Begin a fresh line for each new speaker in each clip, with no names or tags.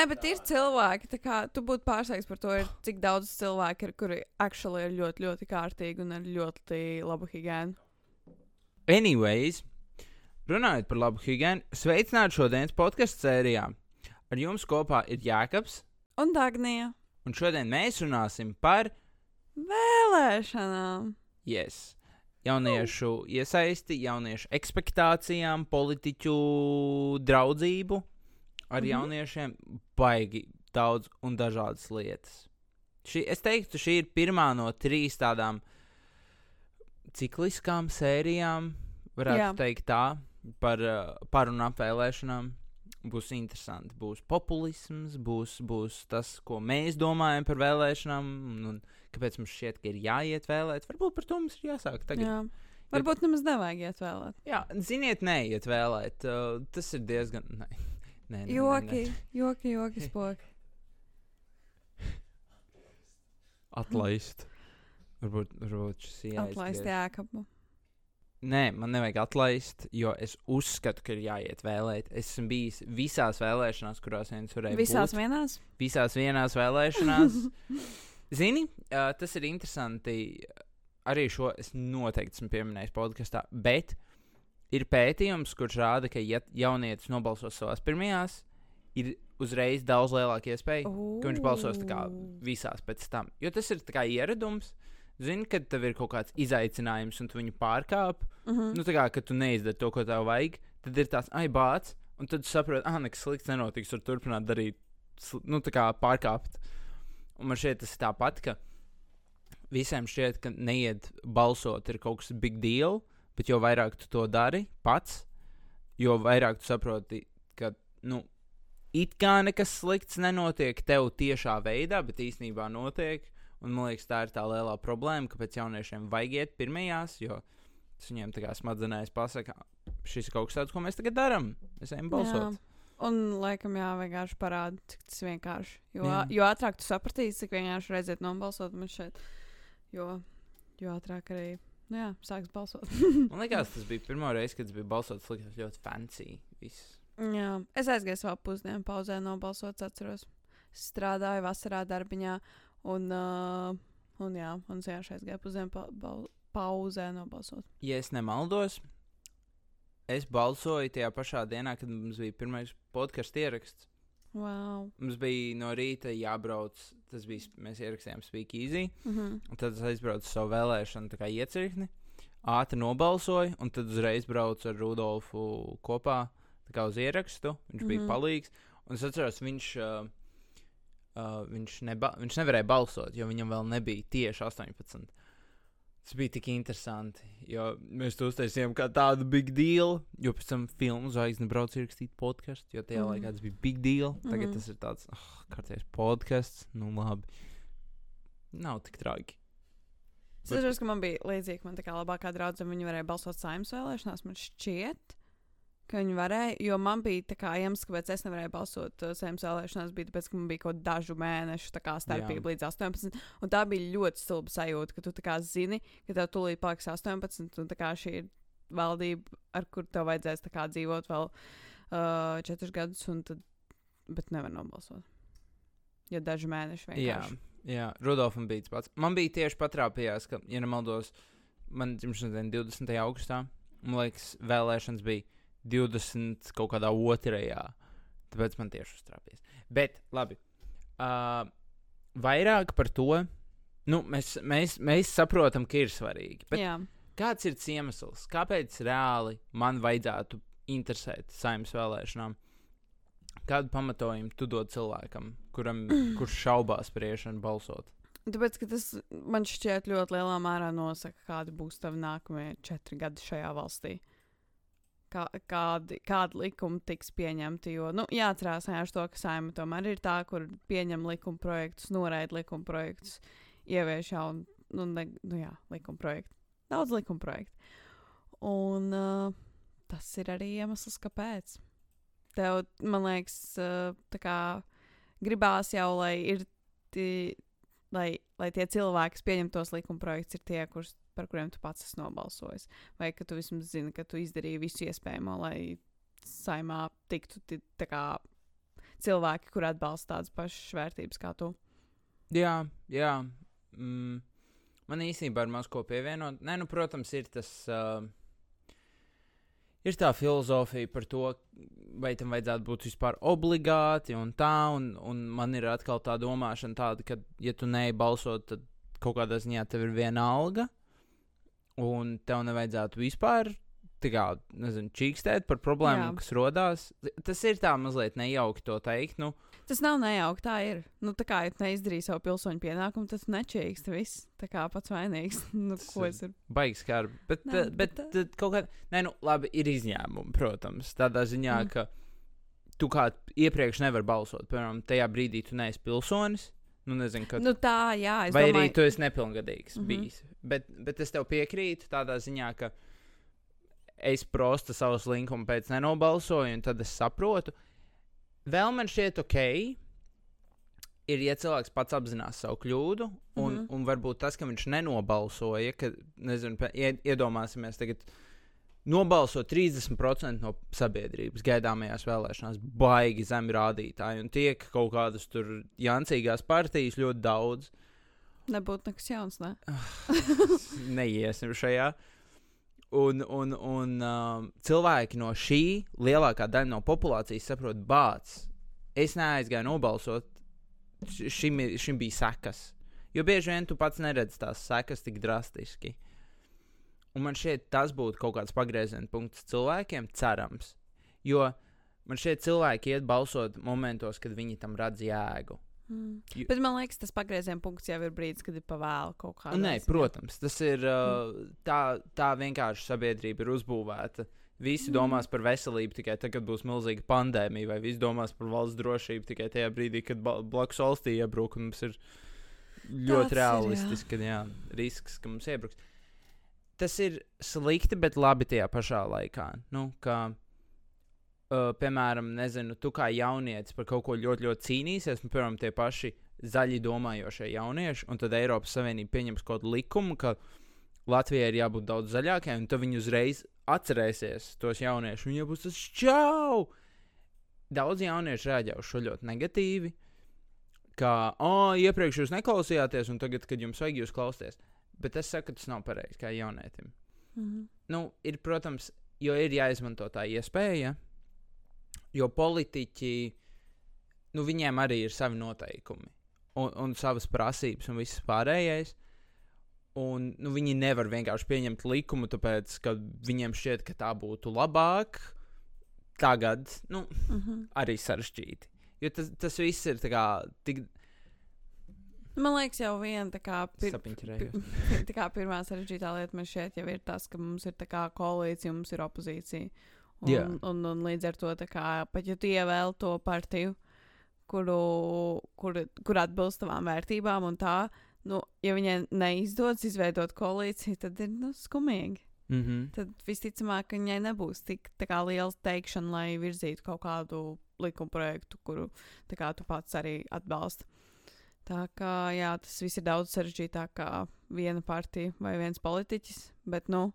Nē, bet ir cilvēki, tā kā tu būtu pārsteigts par to, ir, cik daudz cilvēku ir, kuri actually ir ļoti, ļoti kārtīgi un ar ļoti labu higiēnu.
Anyways, runājot par labu higiēnu, sveicināti šodienas podkāstu sērijā. Ar jums kopā ir Jēkabs,
Un Dagnija
un šodien mēs runāsim par
vēlēšanām.
yes, jauniešu iesaisti, jauniešu ekspektācijām, politiķu draudzību ar
Mhm.
jauniešiem. Baigi daudz un dažādas lietas. Šī, es teiktu, šī ir pirmā no trīs tādām cikliskām sērijām, varētu
Jā.
teikt tā, par, uh, par un ap vēlēšanām. Būs interesanti. Būs populisms, būs, būs tas, ko mēs domājam par vēlēšanām, un, un kāpēc mums šķiet, ka ir jāiet vēlēt. Varbūt par to mums ir jāsāk tagad.
Jā. Varbūt nemaz nevajag iet vēlēt.
Jā, ziniet, neiet vēlēt. Uh, tas ir diezgan. Nē, nē, nē, nē,
Joki,
nē.
joki, joki, spoki.
Atlaist. Varbūt, varbūt šis ir
Atlaist jēkabu.
Nē, man nevajag atlaist, jo es uzskatu, ka ir jāiet vēlēt. Es esmu bijis visās vēlēšanās, kurās viens varēja
Visās
būt.
vienās?
Visās vienās vēlēšanās. Zini, uh, tas ir interesanti. Arī šo es noteikti esmu pieminējis podkāstā, bet ir pētījums, kurš rāda, ka, ja jaunietis nobalsos savās pirmajās, ir uzreiz daudz lielāka iespēja, ka viņš balsos kā
Ooh.
visās pēc tam. Jo tas ir ieradums. Zini, kad tev ir kaut kāds izaicinājums un tu viņu pārkāp,
Mhm.
nu, tā kā kad tu neizdari to, ko tev vajag, tad ir tāds, ai, bācis, un tad tu saproti, ah, nekas slikts nenotiks, tur turpināt darīt, nu, tā kā pārkāpt. Un man šķiet, tas ir tāpat, ka visiem šķiet, ka neiet balsot ir kaut kas big deal, bet jo vairāk tu to dari pats, jo vairāk tu saproti, ka, nu, it kā nekas slikts nenotiek tev tiešā veidā, bet īstenībā notiek. Un man liekas, tā ir tā lielā problēma, kāpēc jauniešiem vajag iet pirmajās, jo tas viņiem tā kā smadzenēs pasaka, šis ir kaut kas tāds, ko mēs tagad darām. Mēs ejam balsot.
Jā. Un, laikam, jā, vienkārši parāda, cik tas vienkārši. Jo,
Jā.
jo ātrāk tu sapratīsi, cik vienkārši reizēt nobalsot, man šeit, jo, jo ātrāk arī, nu jā, sāks balsot.
Man liekas, tas bija pirmā reize, kad es biju balsots, tas likās ļoti fancy. Viss.
jā, es aizgāju savā pusdienu pauzē nobalsot, atceros. Strādāju vasarā darbiņā, un, uh, un jā, un es vienkārši aizgāju pusdienu pa, bal, pauzē nobalsot.
Ja es nemaldos, es balsoju tajā pašā dienā, kad mums bija pirmais podkāstu ieraksts.
Wow.
Mums bija no rīta jābrauc, tas bija, mēs ierakstījām Speak Easy,
Mhm.
un tad es aizbraucu savu vēlēšanu iecirkni, ātri nobalsoju, un tad uzreiz braucu ar Rudolfu kopā uz ierakstu. Viņš bija
Mhm.
palīgs, un es atceros, viņš, uh, uh, viņš, neba, viņš nevarēja balsot, jo viņam vēl nebija tieši 18. Tas bija tik interesanti, jo mēs to uztaisījām kā tādu big deal. Jo pēc tam filmu zvaigznes brauc ierakstīt podkāstu, jo tajā
Mhm.
laikā tas bija big deal. Tagad
Mhm.
tas ir tāds oh, kārtējs podkāsts. Nu, labi. Nav tik traki.
Es atceros, ka man bija līdzīgi, man tā kā labākā draudzene, viņi varēja balsot saimnes vēlēšanās. Man šķiet, ka viņi varēja, jo man bija tā kā iemesls, kāpēc es nevarēju balsot uh, saimnes vēlēšanās, bija tāpēc, ka man bija kaut kāda dažu mēnešu kā starpība līdz 18. Un tā bija ļoti stulba sajūta, ka tu tā kā zini, ka tev tūlīt paliks 18, un tā kā šī ir valdība, ar kur tev vajadzēs kā dzīvot vēl uh, 4 gadus, un tad, bet nevar nobalsot. Jo daži mēneši
Jā,
vienkārši.
jā, Rudolfam bija tas pats. Man bija tieši patrāpījās, ka, ja nemaldos, man dzimšanas diena 20. augustā, man liekas, vēlēšanas bija 20. kaut kādā otrajā. Tāpēc man tieši uztrāpījās. Bet, labi. Uh, vairāk par to. Nu, mēs, mēs, mēs saprotam, ka ir svarīgi. Bet
Jā.
kāds ir iemesls? Kāpēc reāli man vajadzētu interesēt saimnes vēlēšanām? Kādu pamatojumu tu dod cilvēkam, kuram, kurš šaubās par iešanu balsot?
Tāpēc, tas man šķiet ļoti lielā mērā nosaka, kādi būs tavi nākamie četri gadi šajā valstī. Kā, kādi, kādi likumi tiks pieņemti. Jo, nu, jāatcerās vienkārši to, ka saima tomēr ir tā, kur pieņem likuma projektus, noraida likuma projektus, ievieš jaunu, nu, ne, nu jā, likuma projektu. Daudz likuma projektu. Un uh, tas ir arī iemesls, kāpēc. Tev, man liekas, uh, tā kā gribās jau, lai ir tie, lai, lai tie cilvēki, kas pieņem tos likuma projektus, ir tie, kurus, par kuriem tu pats esi nobalsojis. Vai ka tu vismaz zini, ka tu izdarīji visu iespējamo, lai saimā tiktu kā cilvēki, kur atbalsta tādas pašas vērtības kā tu.
Jā, jā. Mm, man īstenībā ir maz ko pievienot. Nē, nu, protams, ir tas. Uh, ir tā filozofija par to, vai tam vajadzētu būt vispār obligāti un tā, un, un man ir atkal tā domāšana tāda, ka, ja tu neej balsot, tad kaut kādā ziņā tev ir viena alga, un tev nevajadzētu vispār. Tā kā, nezinu, čīkstēt par problēmām,
Jā.
kas rodās. Tas ir tā mazliet nejauki to teikt. Nu,
Tas nav nejauki, tā ir. Nu, tā kā ja neizdarīji savu pilsoņu pienākumu, tad tu nečīksti viss. Tā kā pats vainīgs. nu, ko es varu?
Baigs skarbi. Bet,
Nē, bet,
bet, tad kaut kādā. Nē, nu, labi, ir izņēmumi, protams. Tādā ziņā,
mm.
ka tu kā iepriekš nevari balsot. Piemēram, tajā brīdī tu neesi pilsonis. Nu, nezinu, kad.
Nu, tā, jā, es
Vai
domāju,
arī tu esi nepilngadīgs mm. -hmm. bijis. Bet, bet es tev piekrītu tādā ziņā, ka es prosta savus linkumu pēc nenobalsoju, un tad es saprotu. Vēl man šķiet ok. Ir, ja cilvēks pats apzinās savu kļūdu, un, mm. -hmm. un varbūt tas, ka viņš nenobalsoja, ka, nezinu, iedomāsimies, tagad nobalso 30% no sabiedrības gaidāmajās vēlēšanās, baigi zemi rādītāji, un tiek kaut kādas tur jancīgās partijas ļoti daudz.
nebūtu nekas jauns. Ne?
neiesim šajā. Un, un, un um, cilvēki no šī lielākā daļa no populācijas saprot, bācis. Es neaizgāju nobalsot, šim, šim bija sekas. Jo bieži vien tu pats neredzi tās sekas tik drastiski. Un man šķiet, tas būtu kaut kāds pagrieziena punkts cilvēkiem, cerams. Jo man šķiet, cilvēki iet balsot momentos, kad viņi tam redz jēgu.
Mm.
Ju-
Bet man liekas, tas pagrieziena punkts jau ir brīdis, kad ir pavēlu kaut kādā.
Nē,
ziņā.
protams, tas ir uh, tā, tā vienkārši sabiedrība ir uzbūvēta. Visi
Mm.
domās par veselību tikai tad, kad būs milzīga pandēmija, vai visi domās par valsts drošību tikai tajā brīdī, kad blakus valstī iebruk. un Mums ir ļoti
Tāds ir,
realistiski, ka jā, risks, ka mums iebruks. Tas ir slikti, bet labi tajā pašā laikā. Nu, ka, uh, piemēram, nezinu, tu kā jaunietis par kaut ko ļoti, ļoti cīnīsies, un, piemēram, tie paši zaļi domājošie jaunieši, un tad Eiropas Savienība pieņems kaut kādu likumu, ka Latvijai ir jābūt daudz zaļākai, un tad viņi uzreiz atcerēsies tos jauniešus, un jau būs tas čau! Daudz jauniešu rēģē uz šo ļoti negatīvi, ka, oh, iepriekš jūs neklausījāties, un tagad, kad jums vajag, jūs klausāties. Bet es saku, ka tas nav pareizi kā jaunietim.
Mhm.
Nu, ir, protams, jo ir jāizmanto tā iespēja, jo politiķi, nu, viņiem arī ir savi noteikumi un, un savas prasības un viss pārējais. Un, nu, viņi nevar vienkārši pieņemt likumu, tāpēc, ka viņiem šķiet, ka tā būtu labāk. Tagad, nu,
Mhm.
arī sarežģīti. Jo tas, tas viss ir tā kā tik
Man liekas, jau viena tā kā, pir, tā kā pirmā sarežģītā lieta man šeit jau ir tas, ka mums ir koalīcija, mums ir opozīcija. Un,
Jā.
un, un līdz ar to, kā, pat ja tu ievēl to partiju, kuru, kur, kur atbilst tavām vērtībām, un tā, nu, ja viņai neizdodas izveidot koalīciju, tad ir nu, skumīgi.
Mm -hmm.
Tad visticamāk, viņai nebūs tik kā, liela teikšana, lai virzītu kaut kādu likuma projektu, kuru kā, tu pats arī atbalsti. Tā kā jā, tas viss ir daudz sarežģītāk kā viena partija vai viens politiķis. Bet, nu,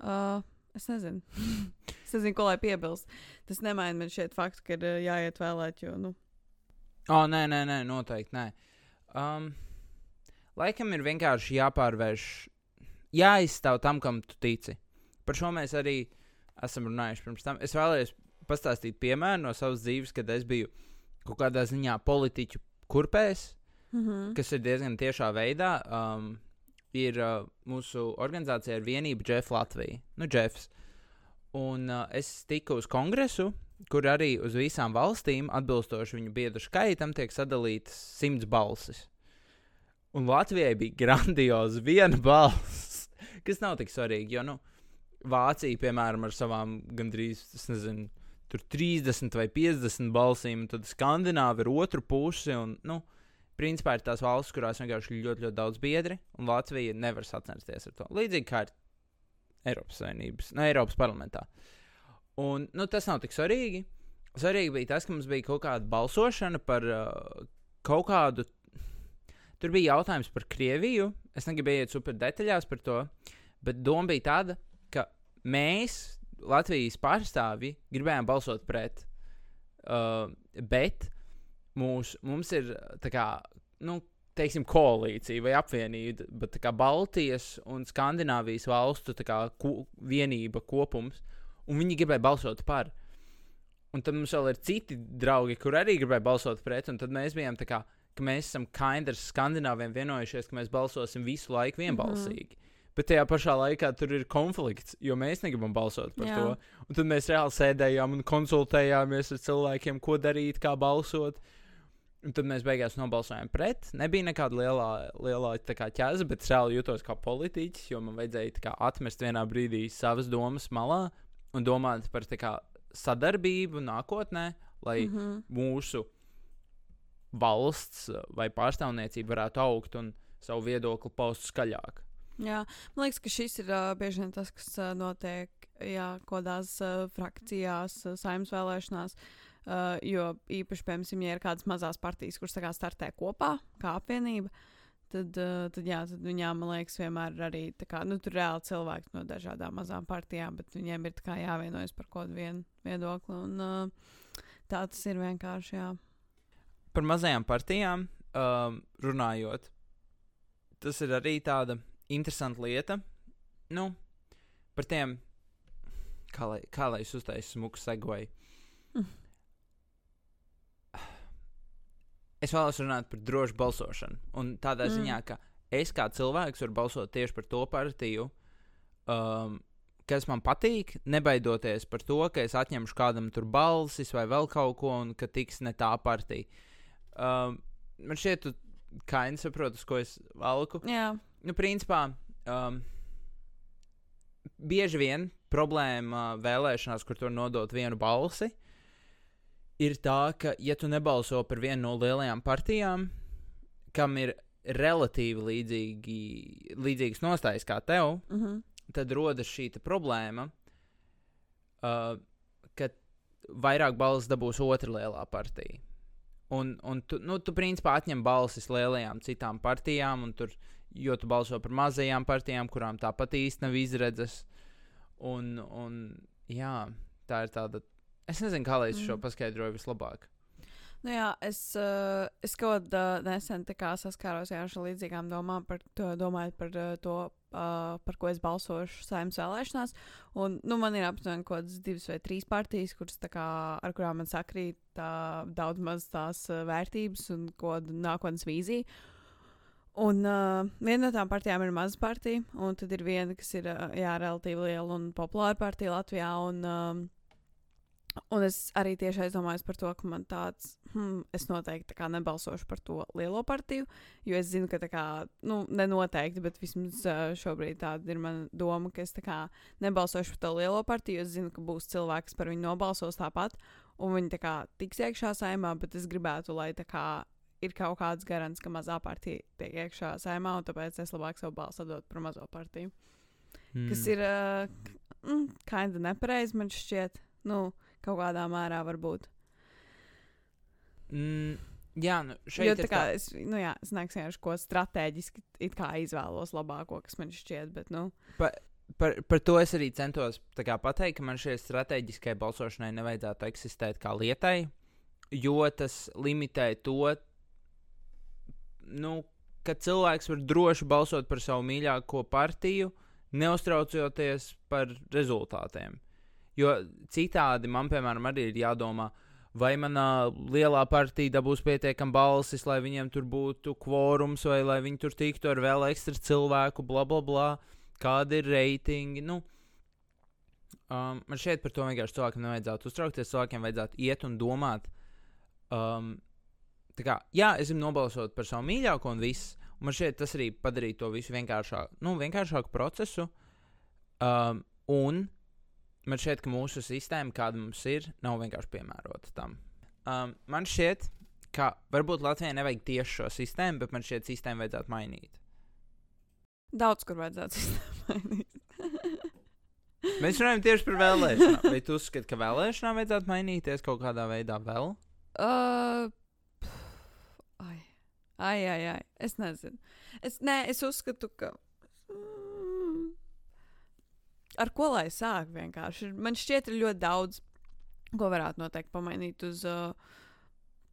uh, es nezinu. es nezinu, ko lai piebilst. Tas nemaina man šeit faktu, ka ir uh, jāiet vēlēt, jo, nu,
Oh, nē, nē, nē, noteikti nē. Um, laikam ir vienkārši jāpārvērš, jāizstāv tam, kam tu tici. Par šo mēs arī esam runājuši pirms tam. Es vēlējos pastāstīt piemēru no savas dzīves, kad es biju kaut kādā ziņā politiķu kurpēs,
mm -hmm.
kas ir diezgan tiešā veidā. Um, ir uh, mūsu organizācija ar vienību Jeff Latvija. Nu, Jeffs. Un uh, es tiku uz kongresu, kur arī uz visām valstīm, atbilstoši viņu biedru skaitam, tiek sadalītas simts balsis. Un Latvijai bija grandioza viena balss, kas nav tik svarīga. Jo, nu, Vācija, piemēram, ar savām gandrīz, es nezinu, tur 30 vai 50 balsīm, tad Skandināva ir otru pusi. Un, nu, principā ir tās valstis, kurās vienkārši ir ļoti, ļoti daudz biedri, un Latvija nevar sacensties ar to. Līdzīgi kā ir Eiropas Savienības, no Eiropas parlamentā. Un, nu, tas nav tik svarīgi. Svarīgi bija tas, ka mums bija kaut kāda balsošana par uh, kaut kādu. Tur bija jautājums par Krieviju. Es negribu iet super detaļās par to, bet doma bija tāda, ka mēs, Latvijas pārstāvji, gribējām balsot pret. Uh, bet mūs, mums ir tā kā, nu, teiksim, koalīcija vai apvienība, bet kā Baltijas un Skandināvijas valstu kā ko, vienība kopums, un viņi gribēja balsot par. Un tad mums vēl ir citi draugi, kur arī gribēja balsot pret, un tad mēs bijām tā kā, ka mēs esam kaindrs skandināviem vienojušies, ka mēs balsosim visu laiku vienbalsīgi. Mm -hmm. Bet tajā pašā laikā tur ir konflikts, jo mēs negribam balsot par Jā. to. Un tad mēs reāli sēdējām un konsultējāmies ar cilvēkiem, ko darīt, kā balsot. Un tad mēs beigās nobalsojām pret. Nebija nekāda lielā, lielā kā, ķēze, bet reāli jutos kā politiķis, jo man vajadzēja kā, atmest vienā brīdī savas domas malā un domāt par kā, sadarbību nākotnē, lai mm -hmm. mūsu valsts vai pārstāvniecība varētu augt un savu viedokli paust skaļāk.
Jā, man liekas, ka šis ir uh, bieži vien tas, kas uh, notiek jā, kodās uh, frakcijās, uh, saimnes vēlēšanās. Uh, jo īpaši, piemēram, ja ir kādas mazas partijas, kuras startē kopā, kā apvienība, tad, uh, tad, jā, tad viņām, man liekas, vienmēr ir arī kā, nu, tur reāli cilvēki no dažādām mazām partijām, bet viņiem ir jāvienojas par kaut kādu vien, viedokli. Un, uh, tā tas ir vienkārši. Jā
par mazajām partijām um, runājot, tas ir arī tāda interesanta lieta. Nu, par tiem, kā lai, kā lai es uztaisītu smuku segvēju. Mm. Es vēlos runāt par drošu balsošanu. Un tādā mm. ziņā, ka es kā cilvēks varu balsot tieši par to partiju, um, kas man patīk, nebaidoties par to, ka es atņemšu kādam tur balsis vai vēl kaut ko, un ka tiks ne tā partija. Um, man šķiet, tu kaini saproti, uz ko es valku.
Jā.
Nu, principā, um, bieži vien problēma vēlēšanās, kur tur nodot vienu balsi, ir tā, ka, ja tu nebalso par vienu no lielajām partijām, kam ir relatīvi līdzīgi, līdzīgas nostājas kā tev,
mm -hmm.
tad rodas šī problēma, uh, ka vairāk balss dabūs otra lielā partija. Un, un tu, nu, tu principā atņem balsis lielajām citām partijām, tur, jo tu balso par mazajām partijām, kurām tāpat īsti nav izredzes. Un, un, jā, tā ir tāda. Es nezinu, kā lai es šo mm. paskaidroju vislabāk.
Nu jā, es, uh, es kaut kādā uh, nesen saskāros ar šīm līdzīgām domām, par to, domājot par uh, to, uh, par ko es balsošu saimnes vēlēšanās. Un, nu, man ir aptuveni kaut kādas divas vai trīs partijas, kuras, kā, ar kurām man sakrīt uh, daudz maz tās uh, vērtības un ko nākotnes vīzija. Un uh, viena no tām partijām ir maza partija, un tad ir viena, kas ir uh, jā, relatīvi liela un populāra partija Latvijā. Un, uh, Un es arī tieši aizdomājos par to, ka man tāds, hmm, es noteikti kā, nebalsošu par to lielo partiju, jo es zinu, ka tā kā, nu, nenoteikti, bet vismaz šobrīd tāda ir mana doma, ka es kā, nebalsošu par to lielo partiju, jo es zinu, ka būs cilvēks, kas par viņu nobalsos tāpat, un viņi tā kā tiks iekšā saimā, bet es gribētu, lai tā kā ir kaut kāds garants, ka mazā partija tiek iekšā saimā, un tāpēc es labāk savu balsu atdotu par mazo partiju. Mm. Kas ir uh, kinda nepareizi, man šķiet. Nu, kaut kādā mērā varbūt.
Mm, jā, nu šeit jo,
tā kā tā... es, nu jā, es neesmu ko strateģiski izvēlos labāko, kas man šķiet, bet, nu.
Pa, par, par to es arī centos kā, pateikt, ka man šai strateģiskai balsošanai nevajadzētu eksistēt kā lietai, jo tas limitē to, nu, ka cilvēks var droši balsot par savu mīļāko partiju, neuztraucoties par rezultātiem. Jo citādi man, piemēram, arī ir jādomā, vai manā lielā partija dabūs pietiekami balsis, lai viņiem tur būtu kvorums, vai lai viņi tur tiktu ar vēl ekstra cilvēku, bla, bla, bla, kādi ir reitingi. Nu, um, man šeit par to vienkārši cilvēkam nevajadzētu uztraukties. Cilvēkiem vajadzētu iet un domāt. Um, kā, jā, es gribu nobalsot par savu mīļāko un viss. Un man šeit tas arī padarīja to visu vienkāršāku, nu, vienkāršāku procesu. Um, un man šķiet, ka mūsu sistēma, kāda mums ir, nav vienkārši piemērota tam. Um, man šķiet, ka varbūt Latvijai nevajag tieši šo sistēmu, bet man šķiet, sistēmu vajadzētu mainīt.
Daudz kur vajadzētu sistēmu mainīt.
Mēs runājam tieši par vēlēšanām. Vai tu uzskati, ka vēlēšanām vajadzētu mainīties kaut kādā veidā vēl?
Uh, ai, ai, ai, ai. Es nezinu. Es, nē, es uzskatu, ka ar ko lai sāk vienkārši. Man šķiet, ir ļoti daudz, ko varētu noteikti pamainīt uz, uh,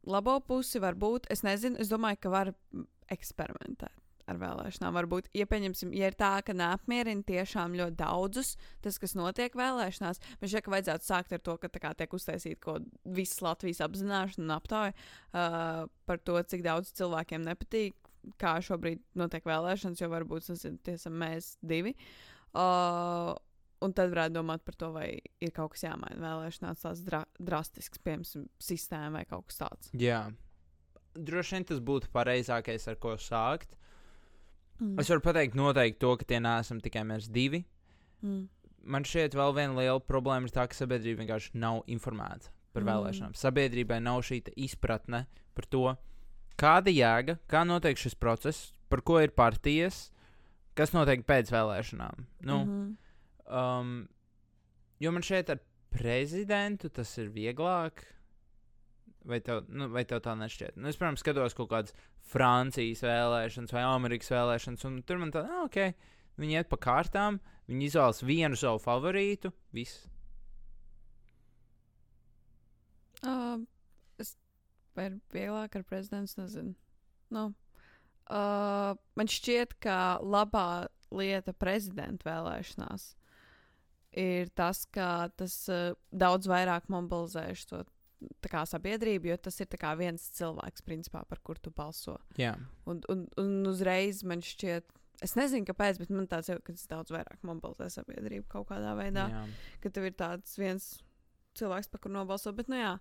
labo pusi var būt. Es nezinu, es domāju, ka var eksperimentēt ar vēlēšanām. Varbūt, ja pieņemsim, ja ir tā, ka neapmierina tiešām ļoti daudzus tas, kas notiek vēlēšanās, man šķiet, ka vajadzētu sākt ar to, ka kā, tiek uztaisīta kaut kāda visas Latvijas apzināšana un aptauja uh, par to, cik daudz cilvēkiem nepatīk, kā šobrīd notiek vēlēšanas, jo varbūt tas ir mēs divi. Uh, Un tad varētu domāt par to, vai ir kaut kas jāmaina vēlēšanās, tāds dra drastisks, piemēram, sistēma vai kaut kas tāds.
Jā, droši vien tas būtu pareizākais, ar ko sākt.
Mm.
Es varu pateikt noteikti to, ka tie neesam tikai mēs divi.
Mm.
Man šķiet, vēl viena liela problēma ir tā, ka sabiedrība vienkārši nav informēta par
Mm.
vēlēšanām. Sabiedrībai nav šī izpratne par to, kāda jēga, kā notiek šis process, par ko ir partijas, kas notiek pēc vēlēšanām. Nu,
Mhm.
Um, jo man šeit ar prezidentu tas ir vieglāk. Vai tev, nu, vai tev tā nešķiet? Nu, es, protams, skatos kaut kādas Francijas vēlēšanas vai Amerikas vēlēšanas, un tur man tā, ah, ok, viņi iet pa kārtām, viņi izvēlas vienu savu favorītu, viss.
Uh, es ir vieglāk ar prezidentu, nezinu. Nu, uh, man šķiet, ka labā lieta prezidenta vēlēšanās ir tas, ka tas uh, daudz vairāk mobilizēs to tā kā sabiedrību, jo tas ir kā viens cilvēks, principā, par kur tu balso.
Jā,
Un, un, un uzreiz man šķiet, es nezinu, kāpēc, bet man tāds jau, ka tas daudz vairāk mobilizē sabiedrību kaut kādā veidā
jā.
ka tev ir tāds viens cilvēks, par kuru nobalso. Bet, nu jā,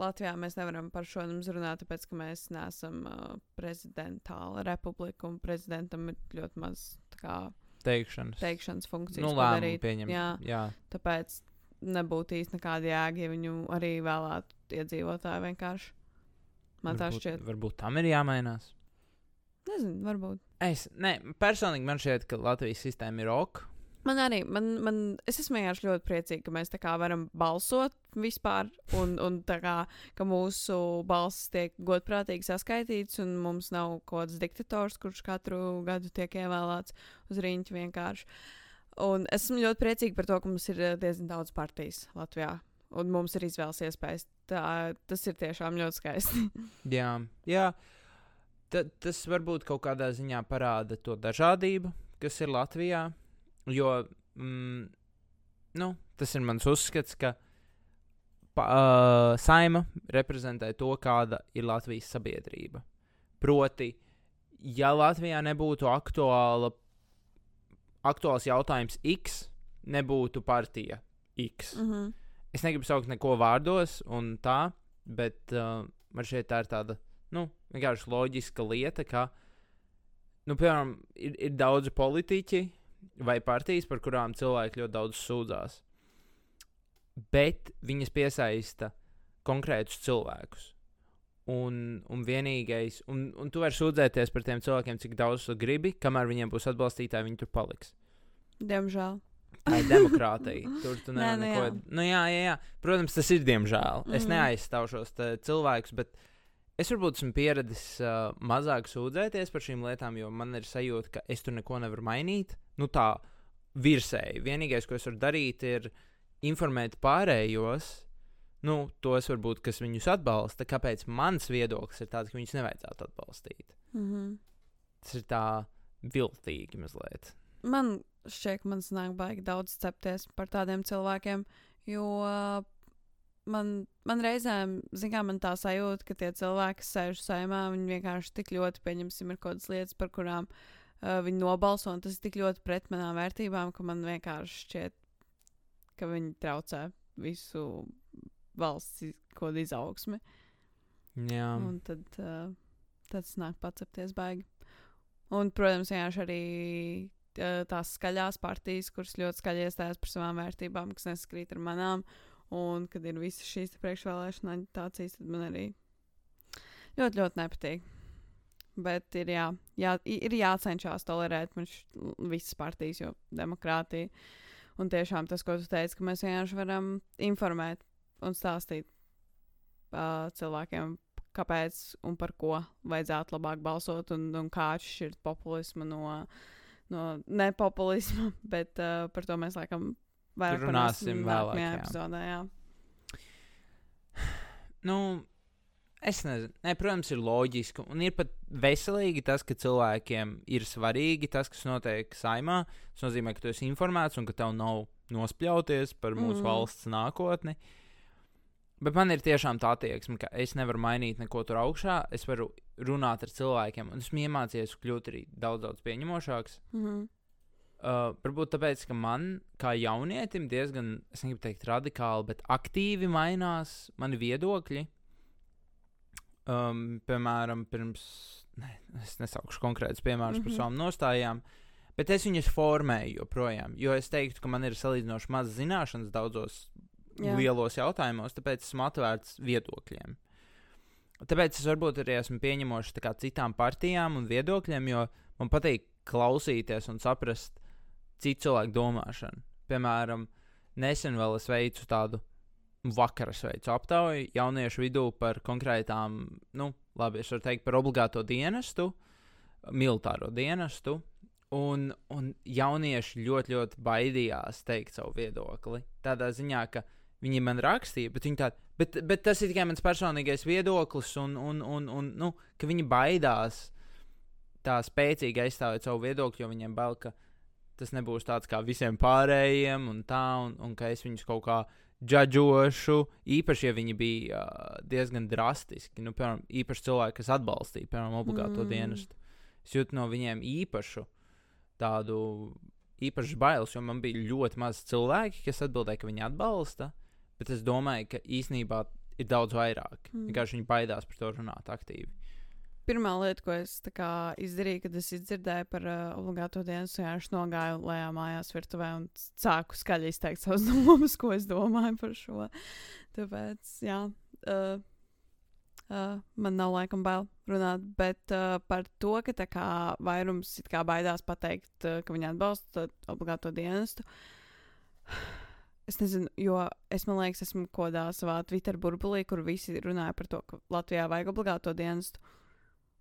Latvijā mēs nevaram par šo runāt, tāpēc, ka mēs neesam uh, prezidentāla republika un prezidentam ir ļoti maz kā,
teikšanas.
teikšanas funkcijas.
nu, lēmumu pieņemt.
Jā.
jā.
Tāpēc nebūtu īsti nekāda jēga, ja viņu arī vēlētu iedzīvotāji vienkārši. Man tā
Varbūt-
šķiet.
Varbūt tam ir jāmainās.
Nezinu, varbūt.
Es, ne, personīgi man šķiet, ka Latvijas sistēma ir ok.
Man arī, man, man, es esmu vienkārši ļoti priecīga, ka mēs tā kā varam balsot vispār, un, un tā kā ka mūsu balss tiek godprātīgi saskaitīts, un mums nav kaut kāds diktators, kurš katru gadu tiek ievēlēts uz rīņķa vienkārši. Un esmu ļoti priecīga par to, ka mums ir eh, diezgan daudz partijas Latvijā, un mums ir izvēles iespējas. Tā, tas ir tiešām ļoti skaisti.
Jā, jā. Ta, tas varbūt kaut kādā ziņā parāda to dažādību, kas ir Latvijā. Jo mm, nu, tas ir mans uzskats, ka pa, uh, saima reprezentē to, kāda ir Latvijas sabiedrība. Proti, ja Latvijā nebūtu aktuāla, aktuāls jautājums X, nebūtu partija X.
mm -hmm.
Es negribu saukt neko vārdos, un tā, bet uh, man šeit tā ir tāda, nu, vienkārši loģiska lieta, ka, nu, piemēram, ir, ir daudzi politiķi vai partijas, par kurām cilvēki ļoti daudz sūdzās. Bet viņas piesaista konkrētus cilvēkus. Un, un vienīgais, un, un tu vari sūdzēties par tiem cilvēkiem, cik daudz tu gribi, kamēr viņiem būs atbalstītāji, viņi tur paliks.
Diemžēl.
Tā ir demokrātija. Tur tu nevari
nu
neko. Nu, jā, jā, jā. Protams, tas ir diemžēl. Mm -hmm. Es
Mhm.
neaizstāvu šos cilvēkus, bet es varbūt esmu pieradis uh, mazāk sūdzēties par šīm lietām, jo man ir sajūta, ka es tur neko nevaru mainīt. Nu, tā virsēji. Vienīgais, ko es varu darīt, ir informēt pārējos. Nu, tos varbūt, kas viņus atbalsta, kāpēc mans viedoklis ir tāds, ka viņus nevajadzētu atbalstīt.
Mm -hmm.
Tas ir tā viltīgi mazliet.
man šķiet, ka man nāk baigi daudz cepties par tādiem cilvēkiem, jo man, man reizēm, zinām, man tā sajūta, ka tie cilvēki, kas sēž saimā, viņi vienkārši tik ļoti, pieņemsim, ir kaut kādas lietas, par kurām uh, viņi nobalso, un tas ir tik ļoti pret manām vērtībām, ka man vienkārši šķiet, ka viņi traucē visu valsts kādu izaugsmi.
Jā,
Un tad, uh, tad nāk pacepties baigi. Un, protams, vienkārši arī uh, tās skaļās partijas, kuras ļoti skaļi iestājas par savām vērtībām, kas neskrīt ar manām. Un, kad ir visas šīs priekšvēlēšana aģitācijas, tad man arī ļoti, ļoti nepatīk. Bet ir, jā, jā, ir jācenšas tolerēt visas partijas, jo demokrātija. Un tiešām tas, ko tu teici, ka mēs vienkārši varam informēt un stāstīt uh, cilvēkiem, kāpēc un par ko vajadzētu labāk balsot, un, un kā atšķirt populismu no, no nepopulisma. Bet uh, par to mēs laikam vairāk
Runāsim vēlāk, jā.
epizodē. Jā.
Nu, Es nezinu, ne, protams, ir loģiski. Un ir pat veselīgi tas, ka cilvēkiem ir svarīgi tas, kas notiek saimā. Tas nozīmē, ka tu esi informēts un ka tev nav nospļauties par mūsu
Mm.
mm. valsts nākotni. Bet man ir tiešām tā attieksme, ka es nevaru mainīt neko tur augšā. Es varu runāt ar cilvēkiem, un esmu iemācījies kļūt arī daudz, daudz pieņemošāks.
Mhm.
Uh, varbūt tāpēc, ka man, kā jaunietim, diezgan, es negribu teikt, radikāli, bet aktīvi mainās mani viedokļi. Um, piemēram, pirms, ne, es nesaukšu konkrētus piemērus mm -hmm. par
Mhm.
savām nostājām, bet es viņus formēju joprojām. Jo es teiktu, ka man ir salīdzinoši maz zināšanas daudzos
Jā.
Lielos jautājumos, tāpēc esmu atvērts viedokļiem. Tāpēc es varbūt arī esmu pieņemošs citām partijām un viedokļiem, jo man patīk klausīties un saprast citu cilvēku domāšanu. Piemēram, nesen vēl es veicu tādu vakar es veicu aptauju jauniešu vidū par konkrētām, nu, labi, es varu teikt par obligāto dienestu, militāro dienestu. Un, un jaunieši ļoti, ļoti baidījās teikt savu viedokli. Tādā ziņā, ka viņi man rakstīja, bet, tād, bet, bet tas ir tikai mans personīgais viedoklis, un, un, un, un nu, ka viņi baidās tā spēcīgi aizstāvēt savu viedokli, jo viņiem bail, ka tas nebūs tāds kā visiem pārējiem, un tā, un, un ka es viņus kaut kā džudžošu. Īpaši, ja viņi bija uh, diezgan drastiski, nu, piemēram, īpaši cilvēki, kas atbalstīja, piemēram, obligāto
Mm.
dienestu. Es jūtu no viņiem īpašu tādu īpašu bailes, jo man bija ļoti maz cilvēki, kas atbildēja, ka viņi atbalsta, bet es domāju, ka īsnībā ir daudz vairāk.
Mm.
Vienkārši viņi baidās par to runāt aktīvi.
Pirmā lieta, ko es kā izdarīju, kad es dzirdēju par uh, obligāto dienu, vienkārši nogāju lejā mājās virtuvē un sāku skaļi izteikt savas domas, ko es domāju par šo. Tāpēc, jā, uh, uh, man nav laikam bail runāt, bet uh, par to, ka tā kā vairums it kā baidās pateikt, uh, ka viņi atbalsta obligāto dienestu. Es nezinu, jo es man liekas, esmu kādā savā Twitter burbulī, kur visi runāja par to, ka Latvijā vajag obligāto dienestu.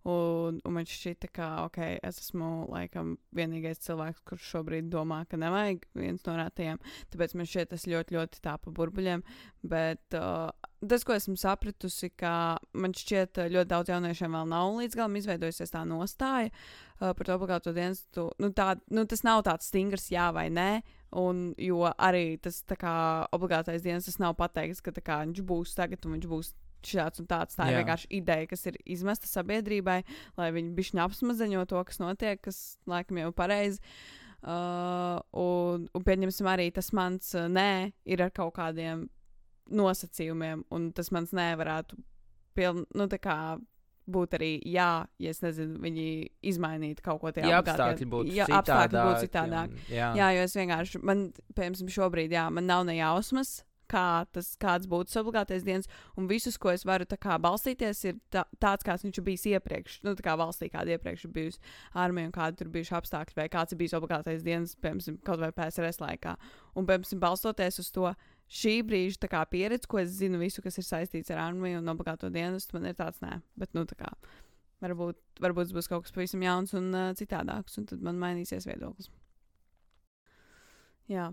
Un, un man šķita, ka ok, es esmu laikam vienīgais cilvēks, kurš šobrīd domā, ka nevajag viens no rētajiem. Tāpēc man šķiet, tas ļoti, ļoti tā pa burbuļiem. Bet uh, tas, ko esmu sapratusi, ka man šķiet, uh, ļoti daudz jauniešiem vēl nav līdz galam izveidojusies tā nostāja uh, par to obligāto dienestu. Nu, tā, nu, tas nav tāds stingrs jā vai nē. Un, jo arī tas kā obligātais dienas, tas nav pateikts, ka kā, viņš būs tagad un viņš būs šāds un tāds. Tā ir
Jā.
vienkārši ideja, kas ir izmesta sabiedrībai, lai viņi bišķi apsmazaņo to, kas notiek, kas laikam jau pareizi. Uh, un, un pieņemsim arī tas mans uh, nē, ir ar kaut kādiem nosacījumiem, un tas mans nē varētu piln, nu, kā būt arī jā, ja es nezinu, viņi izmainītu kaut ko
Ja
obligātajā-
apstākļi būtu
ja
citādāki.
apstākļi būtu citādāk.
un- Jā,
Jā, jo es vienkārši, man, piemēram, šobrīd, jā, man nav ne jausmas, kā tas, kāds būtu obligātais dienas, un visus, ko es varu kā balstīties, ir tā, tāds, kāds viņš bijis iepriekš, nu, tā kā valstī, kāda iepriekš ir bijusi armija, un kādi tur bijuši apstākļi, vai kāds ir bijis obligātais dienas, piemēram, kaut vai PSRS laikā. Un, piemēram, balstoties uz to šī brīža kā pieredzi, ko es zinu, visu, kas ir saistīts ar armiju un obligāto dienestu, man ir tāds, nē, bet, nu, tā kā. Varbūt, varbūt būs kaut kas pavisam jauns un uh, citādāks, un tad man mainīsies viedoklis. Jā,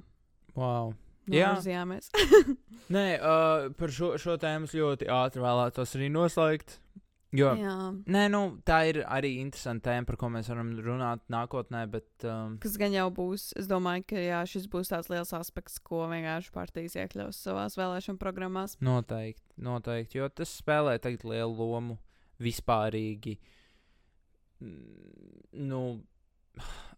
wow. Jā.
novirzījāmies.
Nē, uh, par šo, šo tēmu es ļoti ātri vēlētos arī noslēgt. Jo,
Jā.
nē, nu, tā ir arī interesanta tēma, par ko mēs varam runāt nākotnē, bet um,
Kas gan jau būs, es domāju, ka jā, šis būs tāds liels aspekts, ko vienkārši partijas iekļaus savās vēlēšanu programmās.
noteikti, noteikti, jo tas spēlē tagad lielu lomu vispārīgi. Nu,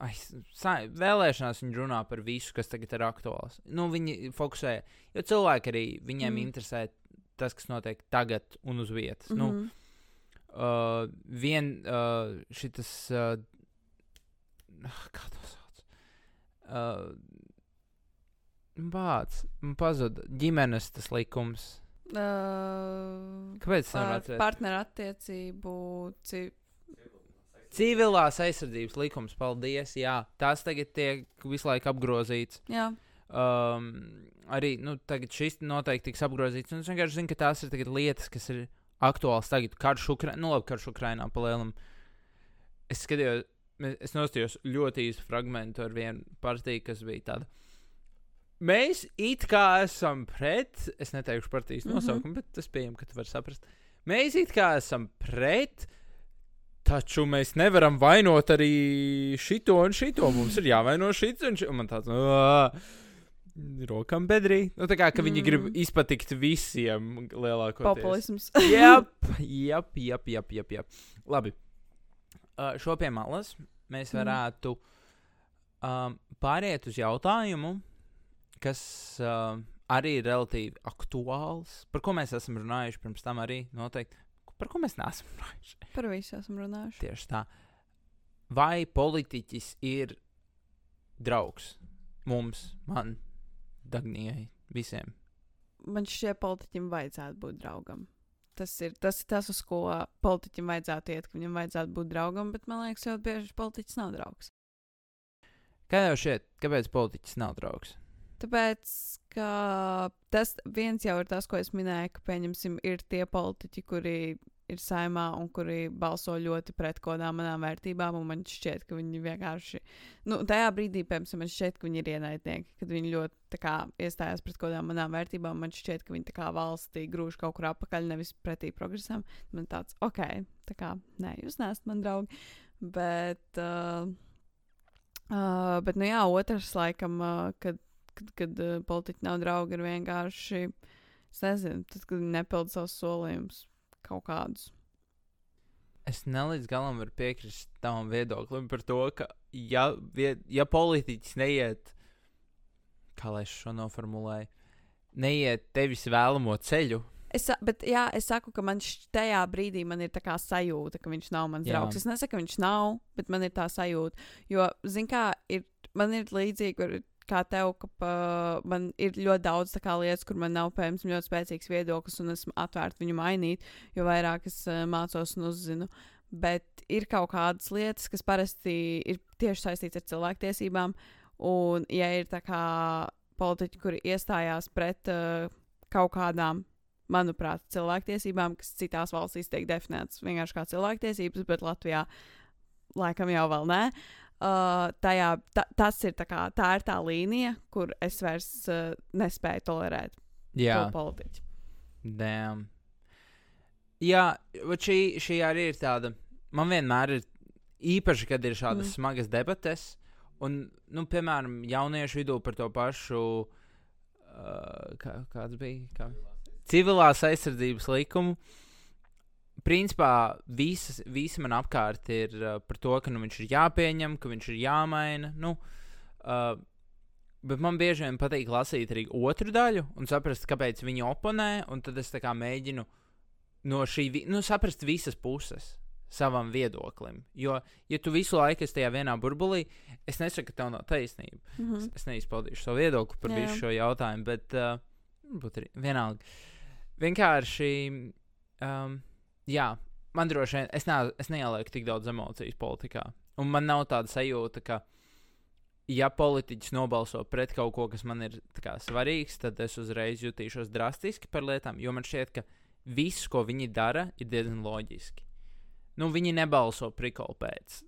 ai, sa, vēlēšanās viņi runā par visu, kas tagad ir aktuāls. Nu, viņi fokusē, jo cilvēki arī viņiem
Mm.
interesē tas, kas notiek tagad un uz vietas. Mm. -hmm. nu, uh, vien uh, šitas, uh, kā to sauc? Uh, Bācis, man pazuda ģimenes tas likums.
Uh,
Kāpēc tas
par
nevar atcerēties? Civilās aizsardzības likums, paldies. Jā, tās tagad tiek visu laiku apgrozīts.
Jā,
Um, arī nu, tagad šis noteikti tiks apgrozīts. Un es vienkārši zinu, ka tās ir lietas, kas ir aktuāls tagad. Karš Ukrainā, nu labi, karš Ukrainā palielam. Es skatījos, es nostājos ļoti īstu fragment ar vienu partiju, kas bija tāda. Mēs it kā esam pret, es neteikšu partijas
Mhm.
nosaukumu, mm -hmm. bet es pieņemu, ka tu vari saprast. mēs it kā esam pret, taču mēs nevaram vainot arī šito un šito. Mums ir jāvaino šis un šis. Man tāds - rokam bedrī. Nu, tā kā ka viņi
Mm.
grib izpatikt visiem lielākoties.
Populisms.
Jā, jā, jā, jā, jā, jā. Labi. Uh, šo pie malas mēs
Mhm.
varētu um, pāriet uz jautājumu, kas uh, arī ir relatīvi aktuāls, par ko mēs esam runājuši pirms tam arī noteikti. Par ko mēs neesam runājuši?
Par visu esam runājuši.
Tieši tā. Vai politiķis ir draugs mums, man, Dagnijai, visiem?
Man šķiet, politiķim vajadzētu būt draugam. Tas ir tas, ir tas uz ko politiķim vajadzētu iet, ka viņam vajadzētu būt draugam, bet man liekas, ļoti bieži politiķis nav draugs.
Kā jau šeit, kāpēc politiķis nav draugs?
Tāpēc, ka tas viens jau ir tas, ko es minēju, ka, pieņemsim, ir tie politiķi, kuri ir saimā un kuri balso ļoti pret kaut kādām manām vērtībām, un man šķiet, ka viņi vienkārši, nu, tajā brīdī, piemēram, man šķiet, ka viņi ir ienaidnieki, kad viņi ļoti, kā, iestājās pret kaut kādām manām vērtībām, man šķiet, ka viņi kā valstī grūž kaut kur apakaļ, nevis pretī progresam. Man tāds, ok, tā kā, nē, jūs neesat man draugi, bet, uh, uh, bet, nu jā, otrs, laikam, uh, kad kad, kad uh, politiķi nav draugi, ir vienkārši, es nezinu, tad, kad viņi nepilda savus solījumus kaut kādus.
Es nelīdz galam varu piekrist tavam viedoklim par to, ka, ja, ja politiķis neiet, kā lai es šo noformulēju, neiet tevis vēlamo ceļu,
Es, bet, jā, es saku, ka man tajā brīdī man ir tā kā sajūta, ka viņš nav mans
Jā.
draugs. Es nesaku, ka viņš nav, bet man ir tā sajūta. Jo, zin kā, ir, man ir līdzīgi ar, kā tev, ka pa, man ir ļoti daudz lietas, kur man nav, piemēram, ļoti spēcīgs viedoklis, un esmu atvērta viņu mainīt, jo vairāk es uh, mācos un uzzinu. Bet ir kaut kādas lietas, kas parasti ir tieši saistītas ar cilvēktiesībām, un ja ir tā kā politiķi, kuri iestājās pret uh, kaut kādām manuprāt, cilvēktiesībām, kas citās valstīs tiek definētas vienkārši kā cilvēktiesības, bet Latvijā laikam jau vēl nē. Uh, tajā, ta, tas ir tā, kā, tā ir tā līnija, kur es vairs uh, nespēju tolerēt
jā,
to politiķu.
damn. Jā, bet šī, šī arī ir tāda, man vienmēr ir īpaši, kad ir šādas
Mm.
smagas debates, un, nu, piemēram, jauniešu vidū par to pašu, uh, kā, kāds bija, kā? civilās aizsardzības likumu. Principā visas, visi man apkārt ir uh, par to, ka nu, viņš ir jāpieņem, ka viņš ir jāmaina. Nu, uh, bet man bieži vien patīk lasīt arī otru daļu un saprast, kāpēc viņi oponē. un Tad es mēģinu no šī, nu, saprast visas puses savam viedoklim. Jo, ja tu visu laiku esi tajā vienā burbulī, es nesaku, ka tev nav taisnība.
Mhm.
Es, es neizpaudīšu savu viedokli par visu šo jautājumu, bet uh, vienalga. Vienkārši, um, jā, man droši vien, es, ne, es neielieku tik daudz emociju politikā. Un man nav tāda sajūta, ka, ja politiķis nobalso pret kaut ko, kas man ir kā, svarīgs, tad es uzreiz jutīšos drastiski par lietām, jo man šķiet, ka viss, ko viņi dara, ir diezgan loģiski. Nu, viņi nebalso prikolu pēc.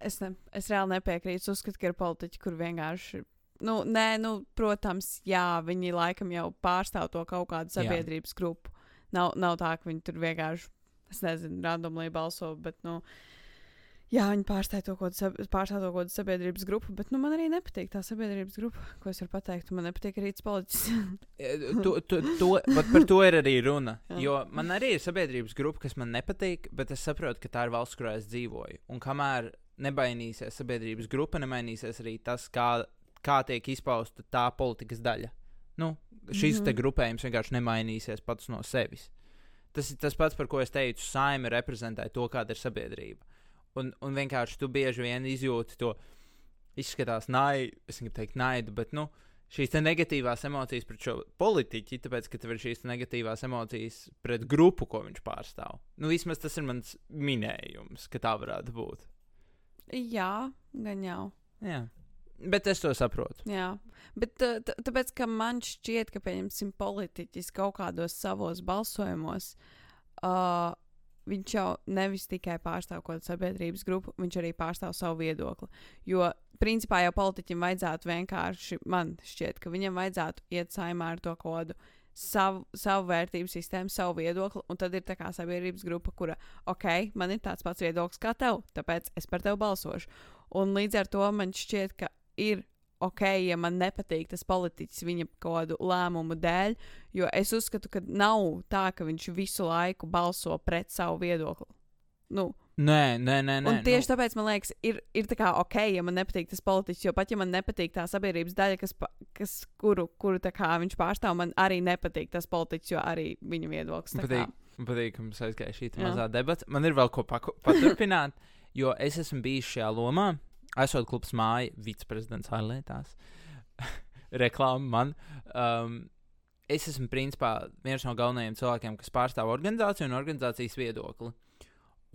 Es, ne, es reāli nepiekrītu. Es uzskatu, ka ir politiķi, kur vienkārši. Nu, nē, nu, protams, jā, viņi laikam jau pārstāv to kaut kādu
Jā.
sabiedrības grupu. Nav, nav tā, ka viņi tur vienkārši, es nezinu, randomly balso, bet, nu, jā, viņi pārstāv to kādu, sabiedrības grupu, bet, nu, man arī nepatīk tā sabiedrības grupa, ko es varu pateikt. Man nepatīk arī tas politiķis.
E, to, to, to, par to ir arī runa. Jo man arī ir sabiedrības grupa, kas man nepatīk, bet es saprotu, ka tā ir valsts, kurā es dzīvoju. Un kamēr nemainīsies sabiedrības grupa, nemainīsies arī tas, kā, kā tiek izpausta tā politikas daļa. Nu, šis mm. -hmm. grupējums vienkārši nemainīsies pats no sevis. Tas ir tas pats, par ko es teicu, saime reprezentē to, kāda ir sabiedrība. Un, un vienkārši tu bieži vien izjūti to, izskatās naidu, es negribu teikt naidu, bet nu, šīs negatīvās emocijas pret šo politiķi, tāpēc, ka tev ir šīs negatīvās emocijas pret grupu, ko viņš pārstāv. Nu, vismaz tas ir mans minējums, ka tā varētu būt.
jā, gan jau.
Jā. Bet es to saprotu.
Jā, bet tāpēc, ka man šķiet, ka, pieņemsim, politiķis kaut kādos savos balsojumos, uh, viņš jau nevis tikai pārstāv kaut kādu sabiedrības grupu, viņš arī pārstāv savu viedokli. Jo, principā, jau politiķim vajadzētu vienkārši, man šķiet, ka viņam vajadzētu iet saimā ar to kodu savu, savu vērtību sistēmu, savu viedokli, un tad ir tā kā sabiedrības grupa, kura, ok, man ir tāds pats viedoklis kā tev, tāpēc es par tevi balsošu. Un līdz ar to man šķiet, ka ir ok, ja man nepatīk tas politiķis viņa kaut kādu lēmumu dēļ, jo es uzskatu, ka nav tā, ka viņš visu laiku balso pret savu viedokli. Nu,
Nē, nē, nē. nē
Un tieši
nu,
tāpēc man liekas, ir, ir tā kā ok, ja man nepatīk tas politiķis, jo pat ja man nepatīk tā sabiedrības daļa, kas, kas, kuru, kuru tā kā viņš pārstāv, man arī nepatīk tas politiķis, jo arī viņa viedoklis. tā
Patīk, man patīk, ka mums aizgāja šī mazā debata. Man ir vēl ko paku- paturpināt, jo es esmu bijis šajā lomā. Esot klubs māja, viceprezidents ārlietās. Reklāma man. Um, es esmu principā viens no galvenajiem cilvēkiem, kas pārstāv organizāciju un organizācijas viedokli.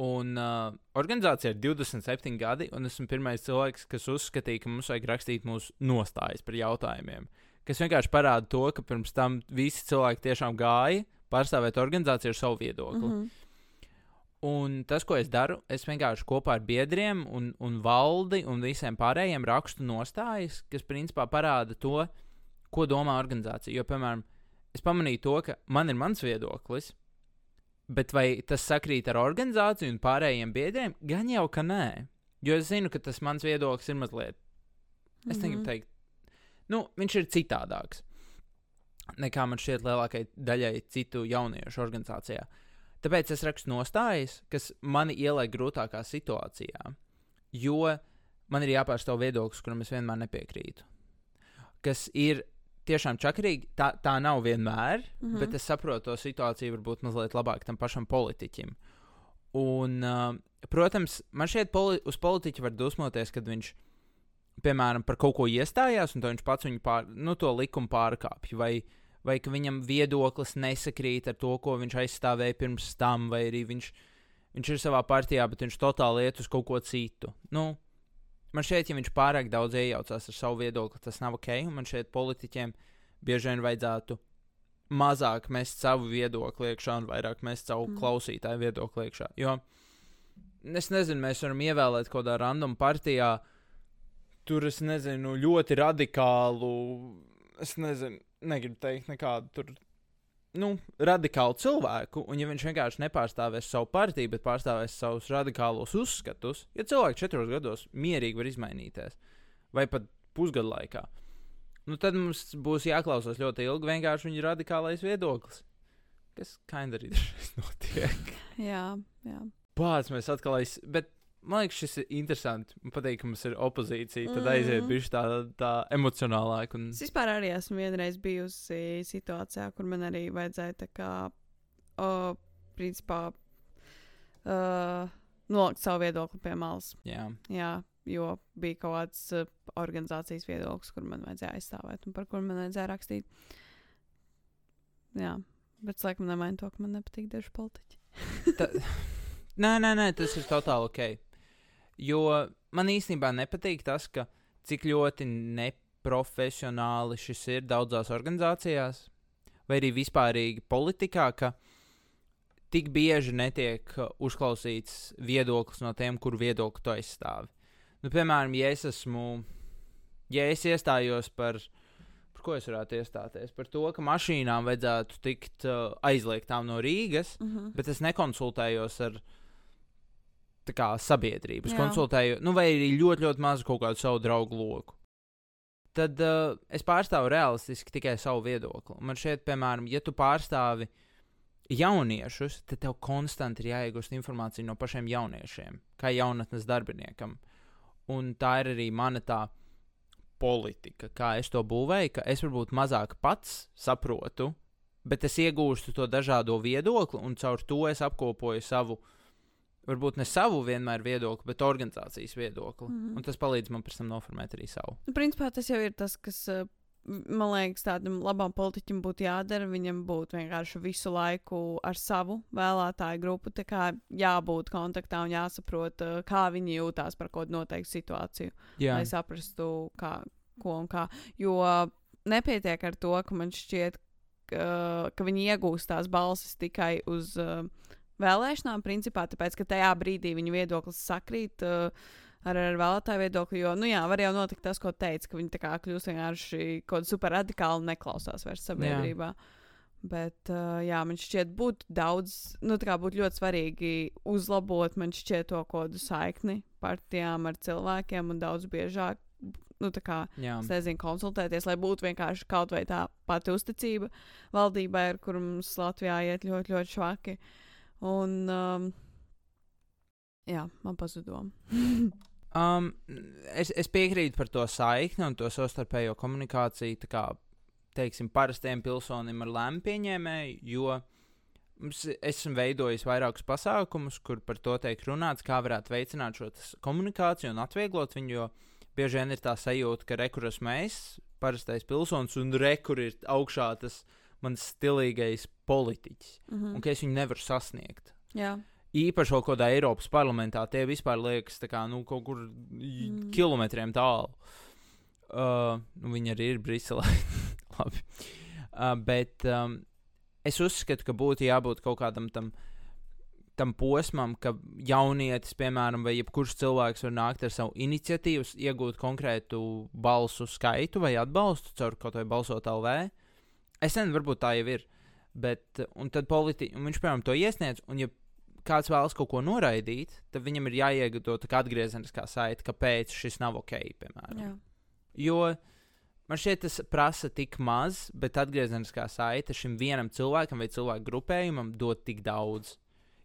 Un uh, organizācija ir 27 gadi, un esmu pirmais cilvēks, kas uzskatīja, ka mums vajag rakstīt mūsu nostājas par jautājumiem. Kas vienkārši parāda to, ka pirms tam visi cilvēki tiešām gāja pārstāvēt organizāciju ar savu viedokli. Mm. -hmm. Un tas, ko es daru, es vienkārši kopā ar biedriem un, un valdi un visiem pārējiem rakstu nostājas, kas principā parāda to, ko domā organizācija. Jo, piemēram, es pamanīju to, ka man ir mans viedoklis, bet vai tas sakrīt ar organizāciju un pārējiem biedriem? Gan jau, ka nē. Jo es zinu, ka tas mans viedoklis ir mazliet, es negribu
Mhm.
teikt, nu, viņš ir citādāks nekā man šķiet lielākajai daļai citu jauniešu organizācijā. Tāpēc es rakstu nostājas, kas mani ieliek grūtākā situācijā, jo man ir jāpārstāv viedoklis, kuram es vienmēr nepiekrītu. Kas ir tiešām čakarīgi, tā, tā nav vienmēr, mm. -hmm. bet es saprotu to situāciju varbūt mazliet labāk tam pašam politiķim. Un, uh, protams, man šeit poli uz politiķu var dusmoties, kad viņš, piemēram, par kaut ko iestājās, un viņš pats viņu pār, nu, to likumu pārkāpj. Vai, vai ka viņam viedoklis nesakrīt ar to, ko viņš aizstāvēja pirms tam, vai arī viņš, viņš ir savā partijā, bet viņš totāli iet uz kaut ko citu. Nu, man šeit, ja viņš pārāk daudz iejaucās ar savu viedokli, tas nav ok. un Man šeit politiķiem bieži vien vajadzētu mazāk mest savu viedokli iekšā un vairāk mest savu
Mm.
klausītāju viedokli iekšā. Jo es nezinu, mēs varam ievēlēt kaut kādā random partijā, tur es nezinu, ļoti radikālu, es nezinu, negribu teikt nekādu tur. Nu, radikālu cilvēku, un ja viņš vienkārši nepārstāvēs savu partiju, bet pārstāvēs savus radikālos uzskatus, ja cilvēks četros gados mierīgi var izmainīties, vai pat pusgadu laikā, nu tad mums būs jāklausās ļoti ilgi vienkārši viņa radikālais viedoklis. Kas kinda arī dažreiz notiek.
Jā, jā.
Pats mēs atkal aiz... Bet man liekas, šis ir interesanti. Man patīk, ka mums ir opozīcija. Tad aiziet
Mhm.
bišķi tā, tā emocionālāk. Un...
Es vispār arī esmu vienreiz bijusi situācijā, kur man arī vajadzēja tā kā, o, principā, uh, nolikt savu viedokli pie malas.
Jā,
Jā, jo bija kaut kāds uh, organizācijas viedoklis, kur man vajadzēja aizstāvēt un par kuru man vajadzēja rakstīt. Jā, bet es laikam nemainu to, ka man nepatīk daži politiķi.
Ta... nē, nē, nē, tas ir totāli ok. Jo man īstenībā nepatīk tas, ka cik ļoti neprofesionāli šis ir daudzās organizācijās, vai arī vispārīgi politikā, ka tik bieži netiek uh, uzklausīts viedoklis no tiem, kuru viedokli tu aizstāvi. Nu, piemēram, ja es esmu, ja es iestājos par, par ko es varētu iestāties, par to, ka mašīnām vajadzētu tikt uh, aizliegtām no Rīgas,
Mm -hmm.
bet es nekonsultējos ar tā kā, sabiedrību. Es
Jā.
konsultēju, nu, vai arī ļoti, ļoti maz kaut kādu savu draugu loku. Tad uh, es pārstāvu realistiski tikai savu viedokli. Man šeit, piemēram, ja tu pārstāvi jauniešus, tad tev konstanti ir jāiegūst informācija no pašiem jauniešiem, kā jaunatnes darbiniekam. Un tā ir arī mana tā politika, kā es to būvēju, ka es varbūt mazāk pats saprotu, bet es iegūstu to dažādo viedokli, un caur to es apkopoju savu, varbūt ne savu vienmēr viedokli, bet organizācijas viedokli. Mm. -hmm. Un tas palīdz man pēc tam noformēt arī savu.
Nu, principā tas jau ir tas, kas, uh, man liekas, tādam labam politiķim būtu jādara. Viņam būtu vienkārši visu laiku ar savu vēlētāju grupu jābūt kontaktā un jāsaprot, uh, kā viņi jūtās par kādu noteiktu situāciju.
Jā,
lai saprastu, kā, ko un kā. Jo nepietiek ar to, ka man šķiet, ka, ka viņi iegūst tās balsis tikai uz uh, vēlēšanām, principā, tāpēc, ka tajā brīdī viņu viedoklis sakrīt. Uh, Ar, ar vēlētāju viedokli, jo, nu jā, var jau notikt tas, ko teica, ka viņi kļūst vienkārši kaut kāda super radikāla un neklausās vairs sabiedrībā. Bet, uh, jā, man šķiet, būtu daudz, nu, tā kā būtu ļoti svarīgi uzlabot, man šķiet, to kodu saikni partijām ar cilvēkiem un daudz biežāk, nu, tā kā,
Jā.
es nezinu, konsultēties, lai būtu vienkārši kaut vai tā pati uzticība valdībai, ar kur mums Latvijā iet ļoti, ļoti švaki. Un, um, jā, man pazudoma.
Um, es, es piekrītu par to saikni un to savstarpējo komunikāciju, tā kā, teiksim, parastiem pilsonim ar lēmumu pieņēmēju, jo mums, esmu veidojis vairākus pasākumus, kur par to tiek runāts, kā varētu veicināt šo komunikāciju un atvieglot viņu, jo bieži vien ir tā sajūta, ka rekuras mēs, parastais pilsonis, un rekur ir augšā tas mans stilīgais politiķis,
Mhm.
un ka es viņu nevaru sasniegt.
Jā,
Īpaši kaut kādā Eiropas parlamentā tie vispār liekas kā, nu, kaut kur mm. kilometriem tālu. Uh, nu, viņi arī ir Briselē. Labi. Uh, bet um, es uzskatu, ka būtu jābūt kaut kādam tam, tam posmam, ka jaunietis, piemēram, vai jebkurš cilvēks var nākt ar savu iniciatīvu, iegūt konkrētu balsu skaitu vai atbalstu caur kaut vai balsot LV. Es nezinu, varbūt tā jau ir. Bet, un tad politi un viņš, piemēram, to iesniedz, un ja kāds vēlas kaut ko noraidīt, tad viņam ir jāiegūto atgriezeniskā saite, kāpēc šis nav ok, piemēram.
jā.
Jo man šķiet, tas prasa tik maz, bet atgriezeniskā saite šim vienam cilvēkam vai cilvēku grupējumam dod tik daudz.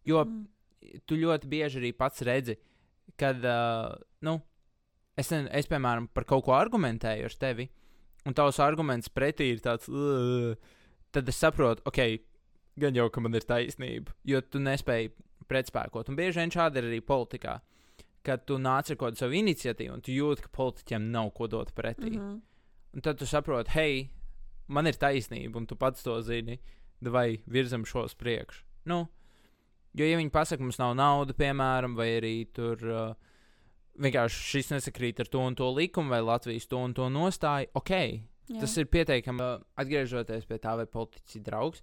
Jo
Mm.
tu ļoti bieži arī pats redzi, kad, uh, nu, es, es, piemēram, par kaut ko argumentēju ar tevi, un tavs arguments pretī ir tāds, uh, tad es saprotu, ok, gan jau, ka man ir taisnība, jo tu nespēji pretspēkot. Un bieži vien šādi ir arī politikā, kad tu nāc ar kaut kādu savu iniciatīvu, un tu jūti, ka politiķiem nav ko dot pretī. Mm -hmm. Un tad tu saproti, hei, man ir taisnība, un tu pats to zini, vai virzam šo uz priekšu. Nu, jo, ja viņi pasaka, mums nav nauda, piemēram, vai arī tur uh, vienkārši šis nesakrīt ar to un to likumu, vai Latvijas to un to nostāju, ok,
Jā.
tas ir pietiekami. Uh, atgriežoties pie tā, vai politiķis ir draugs,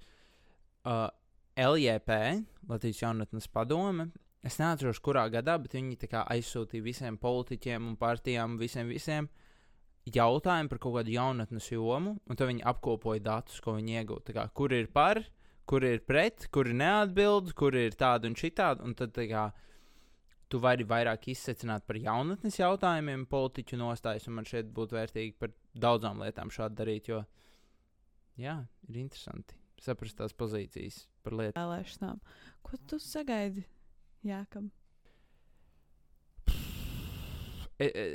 uh, LJP, Latvijas jaunatnes padome. Es neatceros, kurā gadā, bet viņi aizsūtīja visiem politiķiem un partijām, visiem, visiem jautājumu par kaut kādu jaunatnes jomu, un tad viņi apkopoja datus, ko viņi iegūta. Kur ir par, kur ir pret, kur ir neatbild, kur ir tāda un šitāda. Un tad kā, tu vari vairāk izsecināt par jaunatnes jautājumiem, politiķu nostājas, un man šeit būtu vērtīgi par daudzām lietām šādi darīt. Jo, jā, ir interesanti saprast tās pozīcijas par lietām.
vēlēšanām. Ko tu sagaidi? Jā, kam?
e, e,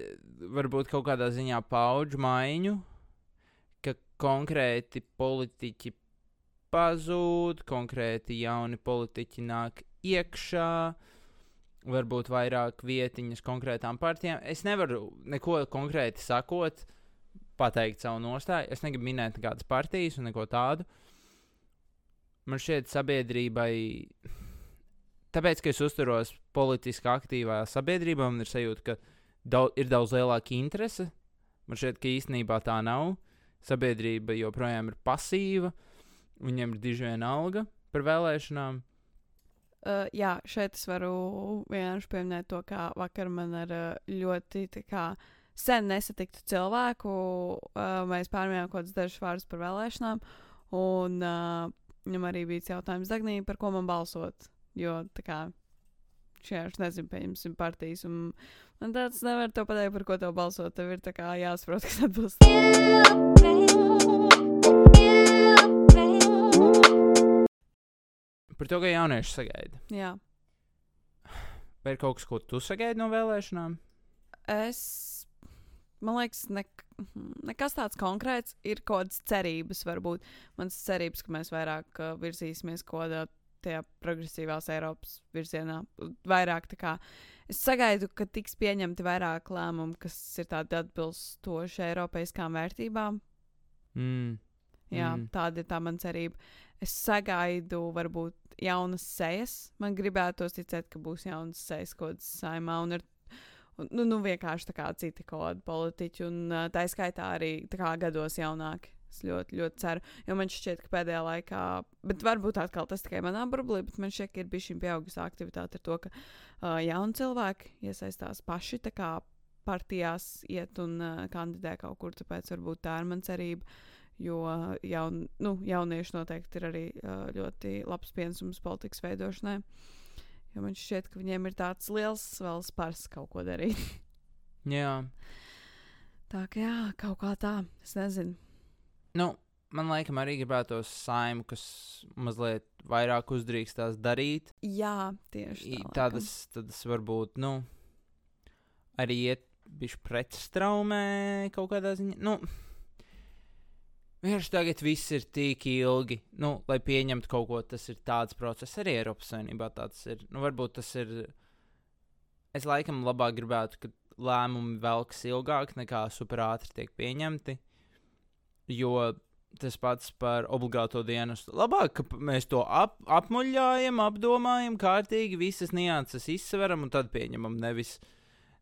varbūt kaut kādā ziņā paudžu maiņu, ka konkrēti politiķi pazūd, konkrēti jauni politiķi nāk iekšā, varbūt vairāk vietiņas konkrētām partijām. Es nevaru neko konkrēti sakot, pateikt savu nostāju. Es negribu minēt nekādas partijas un neko tādu. Man šķiet, sabiedrībai tāpēc, ka es uzturos politiski aktīvā sabiedrībā, man ir sajūta, ka daudz, ir daudz lielāka interese. Man šķiet, ka īstenībā tā nav. Sabiedrība joprojām ir pasīva, viņiem ir diži viena alga par vēlēšanām.
Uh, jā, šeit es varu vienkārši pieminēt to, kā vakar man ar uh, ļoti kā, sen nesatiktu cilvēku. Uh, mēs pārmējām kaut kādus dažus vārdus par vēlēšanām, un uh, viņam arī bija jautājums Dagnī, par ko man balsot. Jo tā kā šajā nezinu, pieņemsim partijas, un man tāds nevar to pateikt, par ko tev balsot. Tev ir kā jāsaprot, kas atbilst.
Par to, ka jaunieši sagaida.
Jā.
Vai ir kaut kas, ko tu sagaidi no vēlēšanām?
Es, man liekas, nek, nekas tāds konkrēts. Ir kaut kādas cerības, varbūt. Mans cerības, ka mēs vairāk uh, virzīsimies kaut kādā tajā progresīvās Eiropas virzienā. Vairāk tā kā es sagaidu, ka tiks pieņemti vairāk lēmumu, kas ir tādi atbilstoši Eiropaiskām vērtībām.
Mm.
Jā,
mm.
tāda ir tā mana cerība. Es sagaidu, varbūt, jaunas sejas. Man gribētos ticēt, ka būs jaunas sejas kaut kādas saimā. Un ir, un, nu, nu, vienkārši tā kā citi kaut kādi politiķi. Un tā skaitā arī tā kā gados jaunāki. Es ļoti, ļoti ceru. Jo man šķiet, ka pēdējā laikā, bet varbūt atkal tas tikai manā burbuļī, bet man šķiet, ka ir bijusi pieaugusi aktivitāte ar to, ka uh, jauni cilvēki iesaistās paši partijās iet un uh, kandidē kaut kur. Tāpēc varbūt tā ir mana cerība. Jo jaun, nu, jaunieši noteikti ir arī uh, ļoti labs pienesums politikas veidošanai. Jo man šķiet, ka viņiem ir tāds liels vēl spars kaut ko darīt.
Jā,
Tā kā jā, kaut kā tā, es nezinu.
nu, man laikam arī gribētos saimu, kas mazliet vairāk uzdrīkstās darīt.
Jā, tieši tā.
Tādas, tādas varbūt, nu, arī iet bišķi pretstraumē kaut kādā ziņā. Nu, vienkārši tagad viss ir tik ilgi, nu, lai pieņemtu kaut ko, tas ir tāds process arī Eiropas Savienībā tāds ir. Nu, varbūt tas ir, es laikam labāk gribētu, ka lēmumi velks ilgāk nekā superātri tiek pieņemti, jo tas pats par obligāto dienestu. Labāk, ka mēs to ap, apmuļājam, apdomājam, kārtīgi visas nianses izsveram un tad pieņemam. Nevis,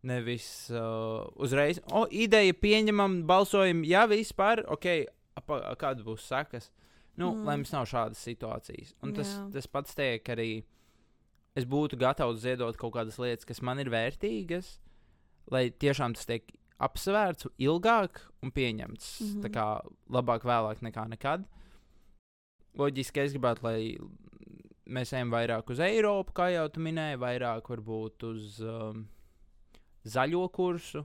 nevis uh, uzreiz, o, ideja pieņemam, balsojam, ja vispār, ok, apa, kāda būs sekas. Nu,
Mm.
Lai mums nav šādas situācijas. Un tas,
Jā.
tas pats tiek arī. Es būtu gatavs ziedot kaut kādas lietas, kas man ir vērtīgas, lai tiešām tas tiek apsvērts ilgāk un pieņemts. Mm
Mhm.
-hmm. Tā kā labāk vēlāk nekā nekad. Loģiski es gribētu, lai mēs ejam vairāk uz Eiropu, kā jau tu minēji, vairāk varbūt uz um, zaļo kursu.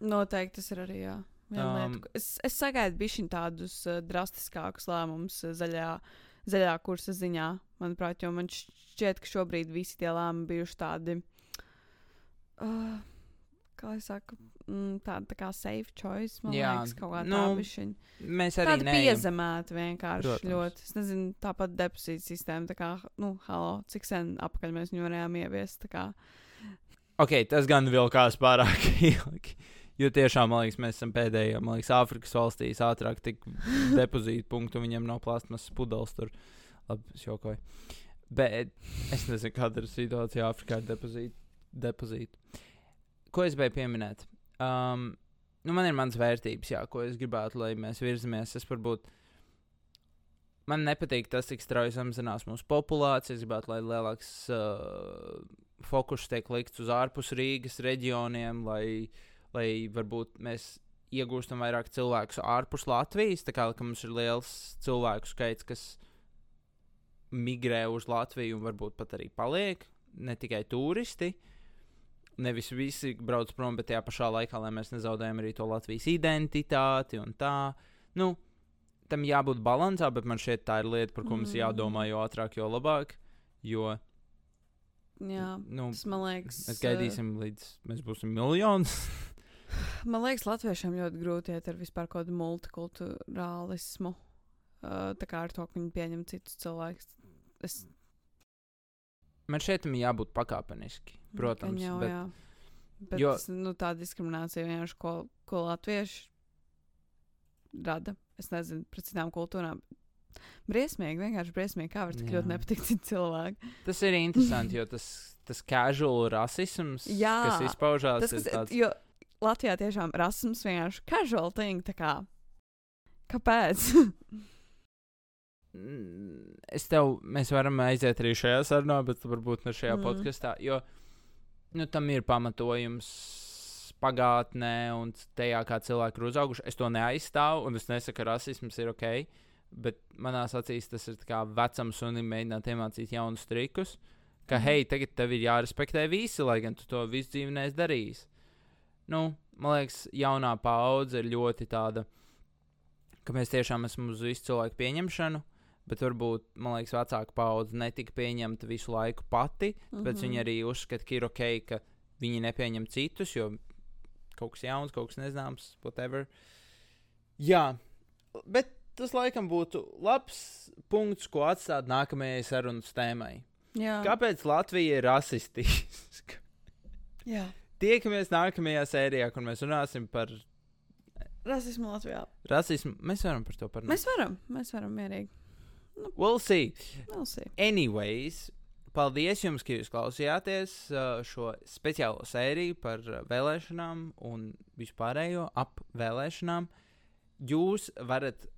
Noteikti tas ir arī. Jā.
Um,
es, es sagaidu bišķiņ tādus uh, drastiskākus lēmumus uh, zaļā, zaļā kursa ziņā, manuprāt, jo man šķiet, ka šobrīd visi tie lēmumi bijuši tādi, uh, kā lai saka, mm, tādi tā kā safe choice, man
Jā,
liekas, kaut kā
nu,
tā bišķiņ.
Mēs arī
Tāda
neejam.
piezemēta vienkārši
Protams.
ļoti. Es nezinu, tāpat depozīta sistēma, tā kā, nu, halo, cik sen apakaļ mēs viņu varējām ieviest, tā kā.
Ok, tas gan vilkās pārāk ilgi. Jo tiešām, man liekas, mēs esam pēdējie, man liekas, Āfrikas valstīs ātrāk tik depozītu punktu, viņiem nav plāsmas pudeles tur. Labi, es jokoju. Bet es nezinu, kāda ir situācija Āfrikā ar depozītu. depozītu. Ko es gribēju pieminēt? Um, nu, man ir mans vērtības, jā, ko es gribētu, lai mēs virzamies. Es varbūt. Man nepatīk tas, cik strauji samazinās mūsu populācija. Es gribētu, lai lielāks uh, fokus tiek likts uz ārpus Rīgas reģioniem, lai, lai varbūt mēs iegūstam vairāk cilvēku ārpus Latvijas. Tā kā mums ir liels cilvēku skaits, kas migrē uz Latviju un varbūt pat arī paliek, ne tikai turisti. Nevis visi brauc prom, bet tajā pašā laikā, lai mēs nezaudējam arī to Latvijas identitāti un tā. Nu, tam jābūt līdzsvarā, bet man šķiet, tā ir lieta, par ko mums
Mm.
jādomā, jo ātrāk, jo labāk. Jo,
Jā,
nu,
tas man liekas.
mēs gaidīsim, līdz mēs būsim miljonus.
Man liekas, latviešiem ļoti grūti iet ar vispār kaut kādu multikulturālismu. Uh, tā kā ar to, ka viņi pieņem citus cilvēkus. Es
Man šeit tam jābūt pakāpeniski, protams.
Jau,
bet,
jā. Bet
jo-
tas, nu, tā diskriminācija vienkārši, ko, ko latvieši rada. Es nezinu, pret citām kultūrām. Briesmīgi, vienkārši briesmīgi, kā var tik
Jā.
ļoti nepatikt cilvēki.
Tas ir interesanti, jo tas, tas casual rasisms,
Jā,
kas izpaužās,
Tas,
ir
kas,
tāds.
jo Latvijā tiešām rasisms vienkārši casual thing, kā. Kāpēc?
Mm, Es tev, mēs varam aiziet arī šajā sarunā, bet varbūt ne šajā
Mm.
mm. podkāstā, jo nu, tam ir pamatojums pagātnē un tajā, kā cilvēki ir uzauguši. Es to neaizstāvu, un es nesaku, ka rasisms ir ok, bet manā acīs tas ir kā vecam sunim mēģināt iemācīt jaunus trikus. Ka,
Mhm.
hei, tagad tev ir jārespektē visi, lai gan tu to visu dzīvi neesi darījis. Nu, man liekas, jaunā paudze ir ļoti tāda, ka mēs tiešām esam uz visu cilvēku pieņemšanu, bet varbūt, man liekas, vecāka paudze netika pieņemta visu laiku pati, bet
Mhm.
viņi arī uzskata, ka ir ok, ka viņi nepieņem citus, jo kaut kas jauns, kaut kas nezināms, whatever. Jā, bet tas laikam būtu labs punkts, ko atstāt nākamajai sarunas tēmai.
Jā,
Kāpēc Latvija ir rasistiska?
Jā.
Tiekamies nākamajā sērijā, kur mēs runāsim par
rasismu Latvijā.
rasismu. Mēs varam par to parunāt.
Mēs varam, mēs varam mierīgi.
We'll see.
We'll see.
Anyways, paldies jums, ka jūs klausījāties uh, šo speciālo sēriju par uh, vēlēšanām un vispārējo ap vēlēšanām. Jūs varat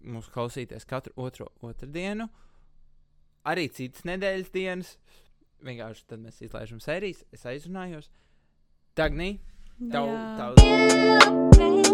mūs klausīties katru otro otrdienu, arī citas nedēļas dienas. Vienkārši tad mēs izlaižam sērijas, es aizrunājos. Tagnī, tev, tev.